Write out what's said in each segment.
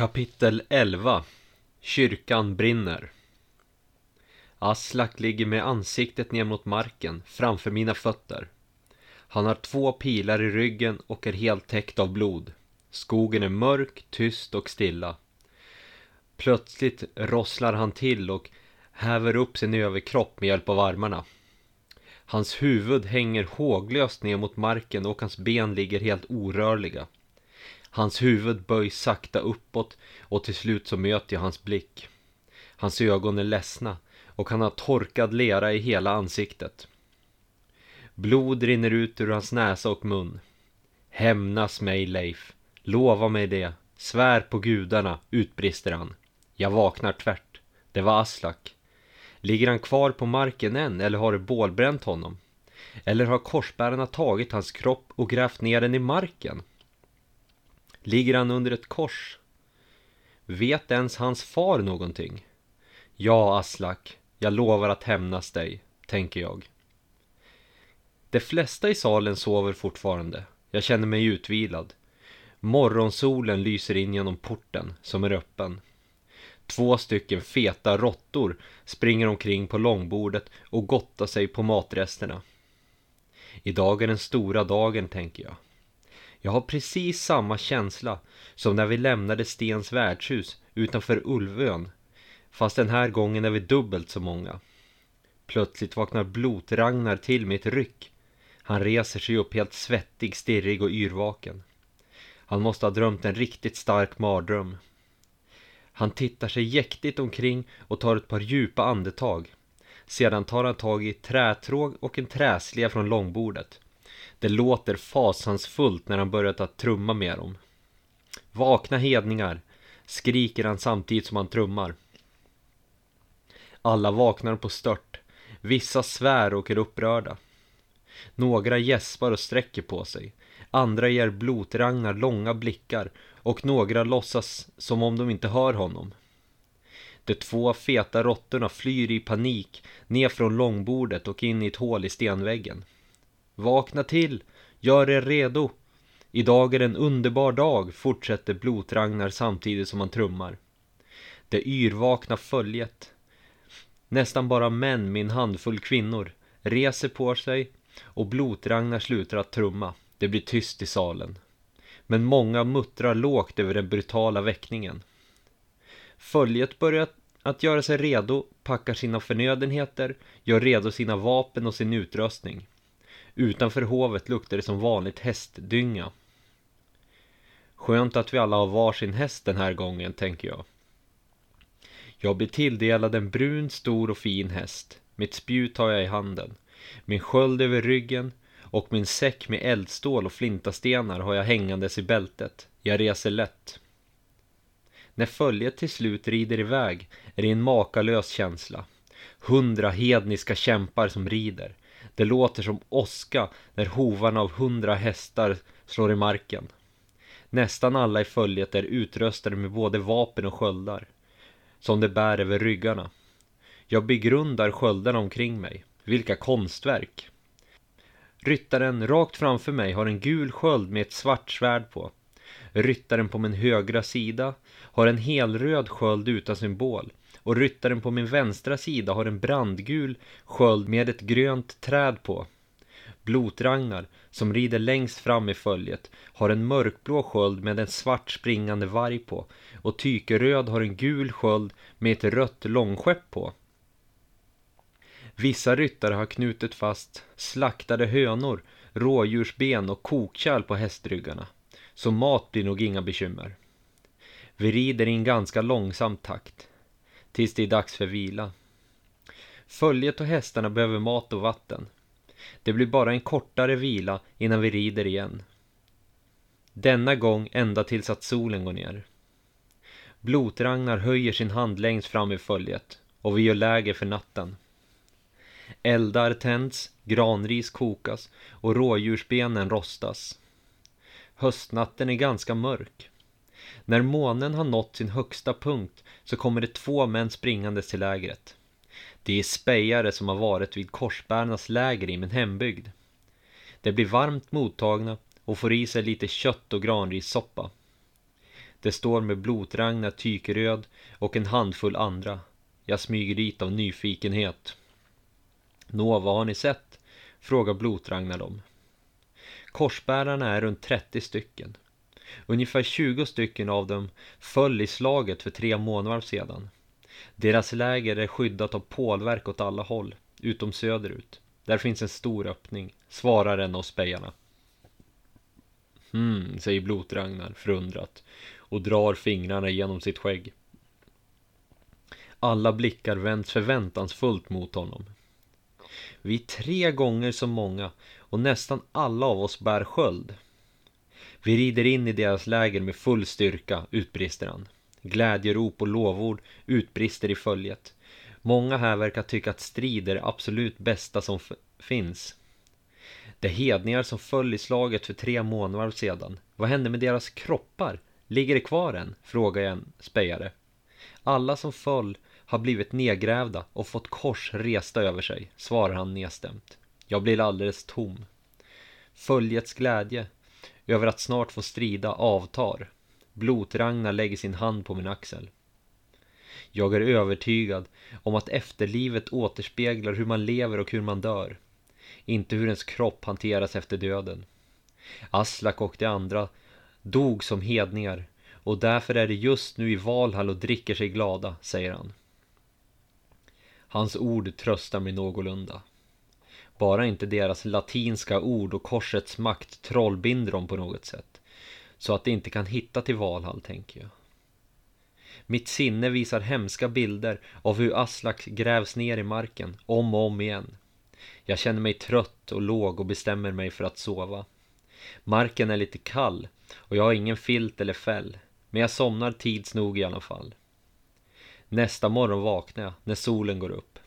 Kapitel 11 Kyrkan brinner Aslak ligger med ansiktet ner mot marken framför mina fötter. Han har två pilar i ryggen och är helt täckt av blod. Skogen är mörk, tyst och stilla. Plötsligt rosslar han till och häver upp sin överkropp med hjälp av armarna. Hans huvud hänger håglöst ner mot marken och hans ben ligger helt orörliga. Hans huvud böjs sakta uppåt och till slut så möter jag hans blick. Hans ögon är ledsna och han har torkad lera i hela ansiktet. Blod rinner ut ur hans näsa och mun. Hämnas mig, Leif. Lova mig det. Svär på gudarna, utbrister han. Jag vaknar tvärt. Det var Aslak. Ligger han kvar på marken än eller har det bålbränt honom? Eller har korsbärarna tagit hans kropp och grävt ner den i marken? Ligger han under ett kors? Vet ens hans far någonting? Ja, Aslak, jag lovar att hämnas dig, tänker jag. De flesta i salen sover fortfarande. Jag känner mig utvilad. Morgonsolen lyser in genom porten, som är öppen. Två stycken feta råttor springer omkring på långbordet och gottar sig på matresterna. Idag är den stora dagen, tänker jag. Jag har precis samma känsla som när vi lämnade Stens värdshus utanför Ulvön. Fast den här gången är vi dubbelt så många. Plötsligt vaknar Blot-Ragnar till med ett ryck. Han reser sig upp helt svettig, stirrig och yrvaken. Han måste ha drömt en riktigt stark mardröm. Han tittar sig jäktigt omkring och tar ett par djupa andetag. Sedan tar han tag i ett trätråg och en träslev från långbordet. Det låter fasansfullt när han börjat att trumma med dem. Vakna hedningar, skriker han samtidigt som han trummar. Alla vaknar på stört. Vissa svär och är upprörda. Några gäspar och sträcker på sig. Andra ger Blotragnar långa blickar och några låtsas som om de inte hör honom. De två feta råttorna flyr i panik ner från långbordet och in i ett hål i stenväggen. Vakna till! Gör er redo! Idag är en underbar dag, fortsätter Blotragnar samtidigt som han trummar. Det yrvakna följet, nästan bara män med en handfull kvinnor, reser på sig och Blotragnar slutar att trumma. Det blir tyst i salen. Men många muttrar lågt över den brutala väckningen. Följet börjar att göra sig redo, packar sina förnödenheter, gör redo sina vapen och sin utrustning. Utanför hovet luktar det som vanligt hästdynga. Skönt att vi alla har varsin häst den här gången, tänker jag. Jag blir tilldelad en brun, stor och fin häst. Mitt spjut har jag i handen. Min sköld över ryggen och min säck med eldstål och flintastenar har jag hängandes i bältet. Jag reser lätt. När följet till slut rider iväg är det en makalös känsla. Hundra hedniska kämpar som rider. Det låter som åska när hovarna av hundra hästar slår i marken. Nästan alla i följet är utrustade med både vapen och sköldar. Som de bär över ryggarna. Jag begrundar sköldarna omkring mig. Vilka konstverk! Ryttaren rakt framför mig har en gul sköld med ett svart svärd på. Ryttaren på min högra sida har en helröd sköld utan symbol och ryttaren på min vänstra sida har en brandgul sköld med ett grönt träd på. Blotragnar, som rider längst fram i följet, har en mörkblå sköld med en svart springande varg på och Tykeröd har en gul sköld med ett rött långskepp på. Vissa ryttare har knutit fast slaktade hönor, rådjursben och kokkärl på hästryggarna. Så mat blir nog inga bekymmer. Vi rider i en ganska långsam takt tills det är dags för vila. Följet och hästarna behöver mat och vatten. Det blir bara en kortare vila innan vi rider igen. Denna gång ända tills att solen går ner. Blotragnar höjer sin hand längst fram i följet och vi gör läger för natten. Eldar tänds, granris kokas och rådjursbenen rostas. Höstnatten är ganska mörk. När månen har nått sin högsta punkt så kommer det två män springandes till lägret. Det är spejare som har varit vid korsbärarnas läger i min hembygd. De blir varmt mottagna och får i sig lite kött och granrissoppa. Det står med blotragna Tykeröd och en handfull andra. Jag smyger dit av nyfikenhet. Nå, vad har ni sett? Frågar blotragna dem. Korsbärarna är runt 30 stycken. Ungefär 20 stycken av dem föll i slaget för tre månader sedan. Deras läger är skyddat av pålverk åt alla håll, utom söderut. Där finns en stor öppning, svarar en av spejarna. Hmm, säger Blotragnar förundrat och drar fingrarna genom sitt skägg. Alla blickar vänds förväntansfullt mot honom. Vi är tre gånger så många och nästan alla av oss bär sköld. Vi rider in i deras läger med full styrka, utbrister han. Glädjerop och lovord utbrister i följet. Många här verkar tycka att strid är det absolut bästa som finns. De hedningar som föll i slaget för tre månader sedan, vad hände med deras kroppar? Ligger det kvar än? frågar jag en spejare. Alla som föll har blivit nedgrävda och fått kors resta över sig, svarar han nedstämt. Jag blir alldeles tom. Följets glädje över att snart få strida avtar. Blotragnar lägger sin hand på min axel. Jag är övertygad om att efterlivet återspeglar hur man lever och hur man dör. Inte hur ens kropp hanteras efter döden. Aslak och de andra dog som hedningar och därför är det just nu i Valhall och dricker sig glada, säger han. Hans ord tröstar mig någorlunda. Bara inte deras latinska ord och korsets makt trollbinder dem på något sätt. Så att de inte kan hitta till Valhall, tänker jag. Mitt sinne visar hemska bilder av hur Aslak grävs ner i marken, om och om igen. Jag känner mig trött och låg och bestämmer mig för att sova. Marken är lite kall och jag har ingen filt eller fäll. Men jag somnar tids nog i alla fall. Nästa morgon vaknar jag när solen går upp.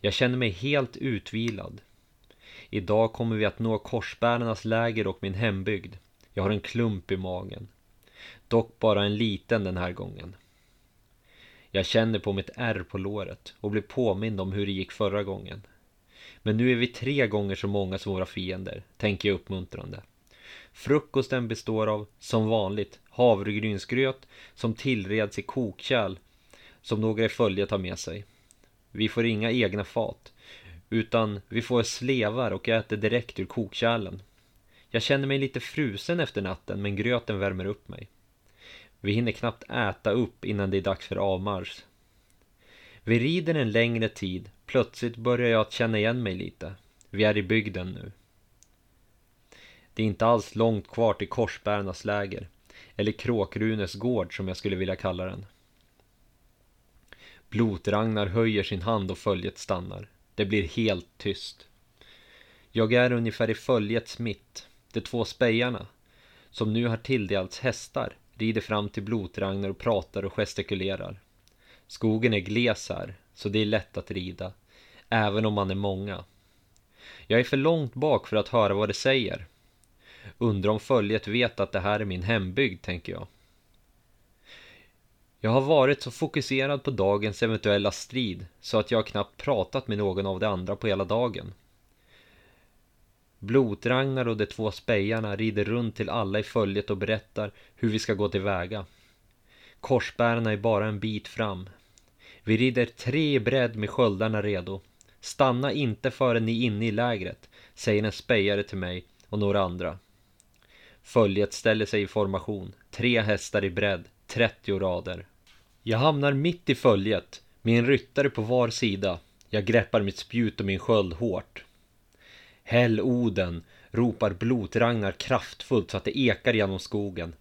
Jag känner mig helt utvilad. Idag kommer vi att nå korsbärarnas läger och min hembygd. Jag har en klump i magen. Dock bara en liten den här gången. Jag känner på mitt ärr på låret och blir påmind om hur det gick förra gången. Men nu är vi tre gånger så många som våra fiender, tänker jag uppmuntrande. Frukosten består av, som vanligt, havregrynsgröt som tillreds i kokkärl som några i följet tar med sig. Vi får inga egna fat, utan vi får slevar och äter direkt ur kokkärlen. Jag känner mig lite frusen efter natten, men gröten värmer upp mig. Vi hinner knappt äta upp innan det är dags för avmarsch. Vi rider en längre tid. Plötsligt börjar jag att känna igen mig lite. Vi är i bygden nu. Det är inte alls långt kvar till Korsbärarnas läger. Eller Kråkrunes gård som jag skulle vilja kalla den. Blotragnar höjer sin hand och följet stannar. Det blir helt tyst. Jag är ungefär i följets mitt. De två spejarna, som nu har tilldelats hästar, rider fram till Blotragnar och pratar och gestikulerar. Skogen är gles här, så det är lätt att rida, även om man är många. Jag är för långt bak för att höra vad de säger. Undrar om följet vet att det här är min hembygd, tänker jag. Jag har varit så fokuserad på dagens eventuella strid så att jag knappt pratat med någon av de andra på hela dagen. Blotragnar och de två spejarna rider runt till alla i följet och berättar hur vi ska gå tillväga. Korsbärarna är bara en bit fram. Vi rider tre i bredd med sköldarna redo. Stanna inte förrän ni är inne i lägret, säger en spejare till mig och några andra. Följet ställer sig i formation, tre hästar i bredd, 30 rader. Jag hamnar mitt i följet, med en ryttare på var sida. Jag greppar mitt spjut och min sköld hårt. Häll Oden, ropar Blotragnar kraftfullt så att det ekar genom skogen.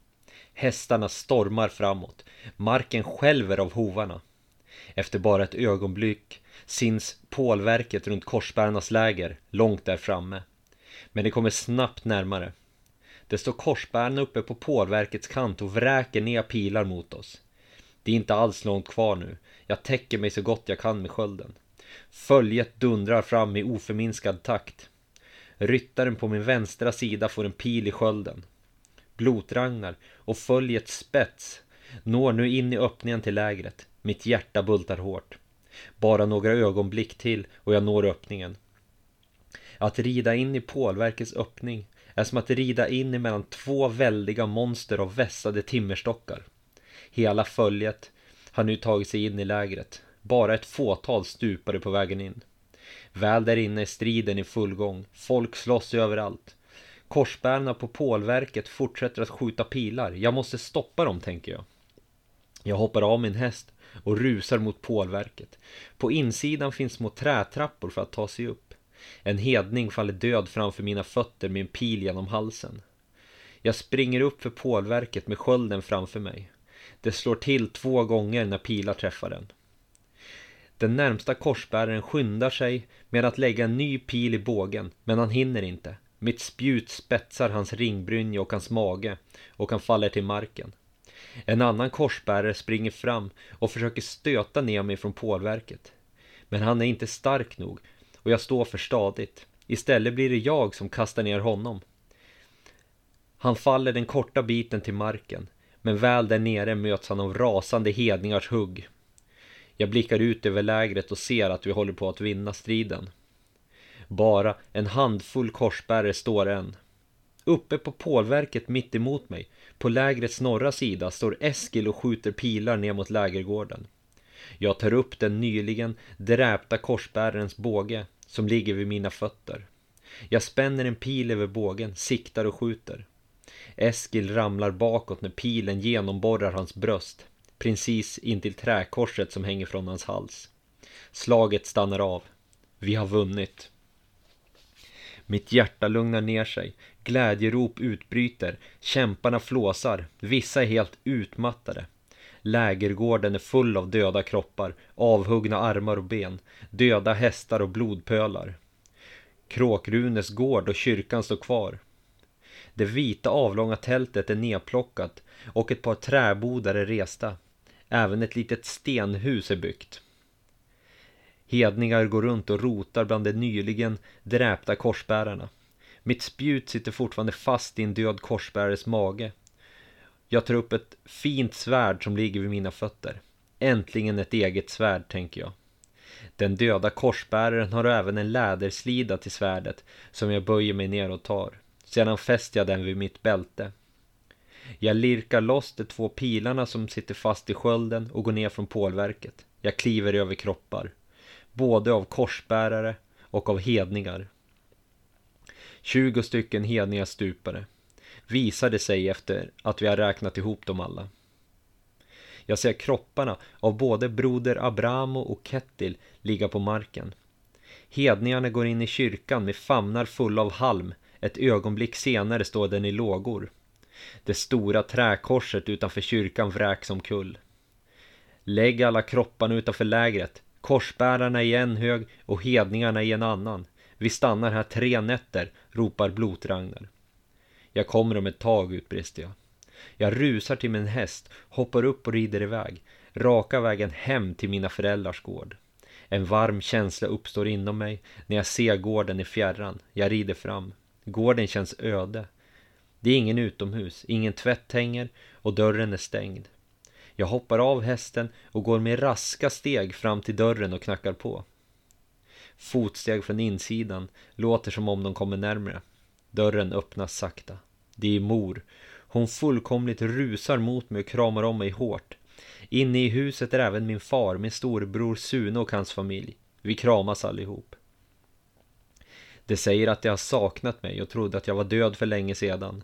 Hästarna stormar framåt. Marken skälver av hovarna. Efter bara ett ögonblick syns pålverket runt korsbärarnas läger, långt där framme. Men det kommer snabbt närmare. Det står korsbärarna uppe på pålverkets kant och vräker ner pilar mot oss. Det är inte alls långt kvar nu. Jag täcker mig så gott jag kan med skölden. Följet dundrar fram i oförminskad takt. Ryttaren på min vänstra sida får en pil i skölden. Blotragnar och följets spets når nu in i öppningen till lägret. Mitt hjärta bultar hårt. Bara några ögonblick till och jag når öppningen. Att rida in i pålverkets öppning är som att rida in emellan två väldiga monster av vässade timmerstockar. Hela följet har nu tagit sig in i lägret. Bara ett fåtal stupade på vägen in. Väl där inne är striden i full gång. Folk slåss överallt. Korsbärarna på pålverket fortsätter att skjuta pilar. Jag måste stoppa dem, tänker jag. Jag hoppar av min häst och rusar mot pålverket. På insidan finns små trätrappor för att ta sig upp. En hedning faller död framför mina fötter med en pil genom halsen. Jag springer upp för pålverket med skölden framför mig. Det slår till två gånger när pilar träffar den. Den närmsta korsbäraren skyndar sig med att lägga en ny pil i bågen, men han hinner inte. Mitt spjut spetsar hans ringbrynja och hans mage och han faller till marken. En annan korsbärare springer fram och försöker stöta ner mig från pålverket. Men han är inte stark nog och jag står för stadigt. Istället blir det jag som kastar ner honom. Han faller den korta biten till marken, men väl där nere möts han av rasande hedningars hugg. Jag blickar ut över lägret och ser att vi håller på att vinna striden. Bara en handfull korsbärare står än. Uppe på pålverket mitt emot mig, på lägrets norra sida, står Eskil och skjuter pilar ner mot lägergården. Jag tar upp den nyligen dräpta korsbärarens båge som ligger vid mina fötter. Jag spänner en pil över bågen, siktar och skjuter. Eskil ramlar bakåt när pilen genomborrar hans bröst, precis intill träkorset som hänger från hans hals. Slaget stannar av. Vi har vunnit. Mitt hjärta lugnar ner sig. Glädjerop utbryter. Kämparna flåsar. Vissa är helt utmattade. Lägergården är full av döda kroppar, avhuggna armar och ben, döda hästar och blodpölar. Kråkrunes gård och kyrkan står kvar. Det vita avlånga tältet är nedplockat och ett par träbodar är resta. Även ett litet stenhus är byggt. Hedningar går runt och rotar bland de nyligen dräpta korsbärarna. Mitt spjut sitter fortfarande fast i en död korsbärares mage. Jag tar upp ett fint svärd som ligger vid mina fötter. Äntligen ett eget svärd, tänker jag. Den döda korsbäraren har även en läderslida till svärdet som jag böjer mig ner och tar. Sedan fäster jag den vid mitt bälte. Jag lirkar loss de två pilarna som sitter fast i skölden och går ner från pålverket. Jag kliver över kroppar. Både av korsbärare och av hedningar. Tjugo stycken hedningar stupade. Visade sig efter att vi har räknat ihop dem alla. Jag ser kropparna av både broder Abramo och Kettil ligga på marken. Hedningarna går in i kyrkan med famnar fulla av halm. Ett ögonblick senare står den i lågor. Det stora träkorset utanför kyrkan vräks omkull. Lägg alla kropparna utanför lägret. Korsbärarna i en hög och hedningarna i en annan. Vi stannar här tre nätter, ropar Blotragnar. Jag kommer om ett tag, utbrister jag. Jag rusar till min häst, hoppar upp och rider iväg. Raka vägen hem till mina föräldrars gård. En varm känsla uppstår inom mig när jag ser gården i fjärran. Jag rider fram. Gården känns öde. Det är ingen utomhus, ingen tvätt hänger och dörren är stängd. Jag hoppar av hästen och går med raska steg fram till dörren och knackar på. Fotsteg från insidan låter som om de kommer närmre. Dörren öppnas sakta. Det är mor. Hon fullkomligt rusar mot mig och kramar om mig hårt. Inne i huset är även min far, min storebror Sune och hans familj. Vi kramas allihop. De säger att de har saknat mig och trodde att jag var död för länge sedan.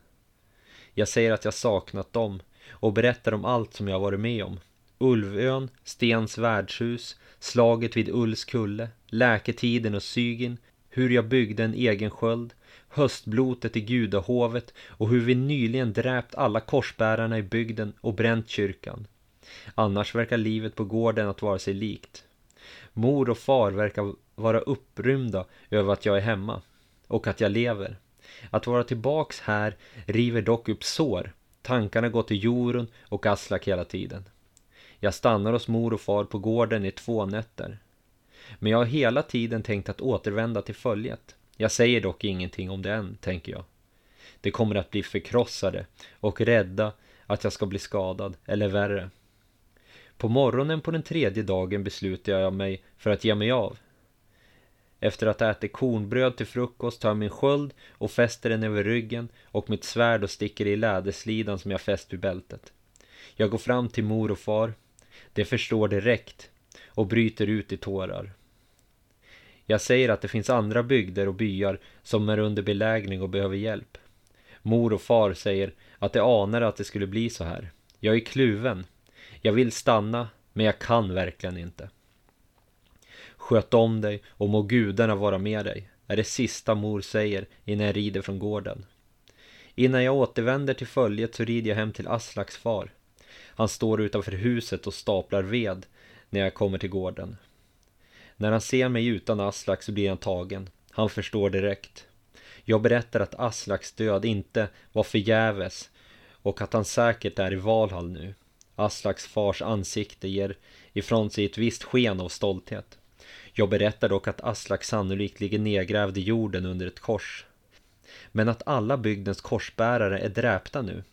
Jag säger att jag saknat dem och berättar om allt som jag varit med om. Ulvön, Stens värdshus, slaget vid Ullskulle, läketiden och Sygin, hur jag byggde en egen sköld, höstblotet i gudahovet och hur vi nyligen dräpt alla korsbärarna i bygden och bränt kyrkan. Annars verkar livet på gården att vara sig likt. Mor och far verkar vara upprymda över att jag är hemma och att jag lever. Att vara tillbaks här river dock upp sår. Tankarna går till Jorun och Aslak hela tiden. Jag stannar hos mor och far på gården i två nätter. Men jag har hela tiden tänkt att återvända till följet. Jag säger dock ingenting om det än, tänker jag. Det kommer att bli förkrossade och rädda att jag ska bli skadad, eller värre. På morgonen på den tredje dagen beslutar jag mig för att ge mig av. Efter att ha ätit kornbröd till frukost tar jag min sköld och fäster den över ryggen och mitt svärd och sticker i läderslidan som jag fäst vid bältet. Jag går fram till mor och far. De förstår direkt och bryter ut i tårar. Jag säger att det finns andra bygder och byar som är under belägring och behöver hjälp. Mor och far säger att de anar att det skulle bli så här. Jag är kluven. Jag vill stanna, men jag kan verkligen inte. Sköt om dig och må gudarna vara med dig, är det sista mor säger innan jag rider från gården. Innan jag återvänder till följet så rider jag hem till Aslaks far. Han står utanför huset och staplar ved när jag kommer till gården. När han ser mig utan Aslak så blir han tagen. Han förstår direkt. Jag berättar att Aslaks död inte var förgäves och att han säkert är i Valhall nu. Aslaks fars ansikte ger ifrån sig ett visst sken av stolthet. Jag berättar dock att Aslak sannolikt ligger nedgrävd i jorden under ett kors. Men att alla bygdens korsbärare är dräpta nu.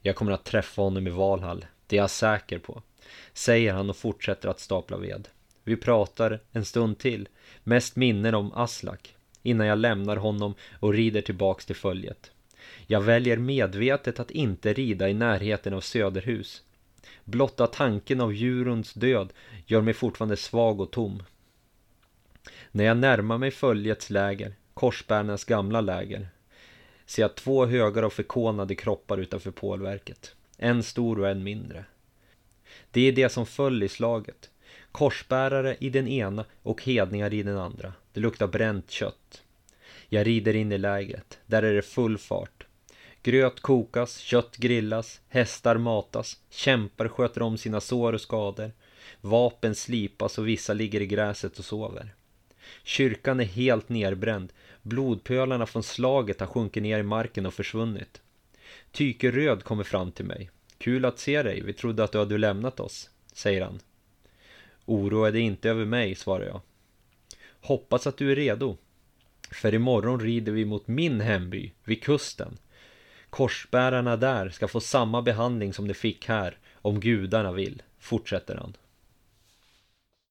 Jag kommer att träffa honom i Valhall, det är jag säker på. Säger han och fortsätter att stapla ved. Vi pratar en stund till, mest minnen om Aslak, innan jag lämnar honom och rider tillbaks till följet. Jag väljer medvetet att inte rida i närheten av Söderhus. Blotta tanken av djurens död gör mig fortfarande svag och tom. När jag närmar mig följets läger, korsbärarnas gamla läger, ser jag två högar av förkonade kroppar utanför pålverket. En stor och en mindre. Det är det som föll i slaget. Korsbärare i den ena och hedningar i den andra. Det luktar bränt kött. Jag rider in i lägret. Där är det full fart. Gröt kokas, kött grillas, hästar matas, kämpar sköter om sina sår och skador. Vapen slipas och vissa ligger i gräset och sover. Kyrkan är helt nerbränd. Blodpölarna från slaget har sjunkit ner i marken och försvunnit. Tyke Röd kommer fram till mig. Kul att se dig, vi trodde att du hade lämnat oss, säger han. Oroa dig inte över mig, svarar jag. Hoppas att du är redo. För imorgon rider vi mot min hemby, vid kusten. Korsbärarna där ska få samma behandling som de fick här, om gudarna vill, fortsätter han.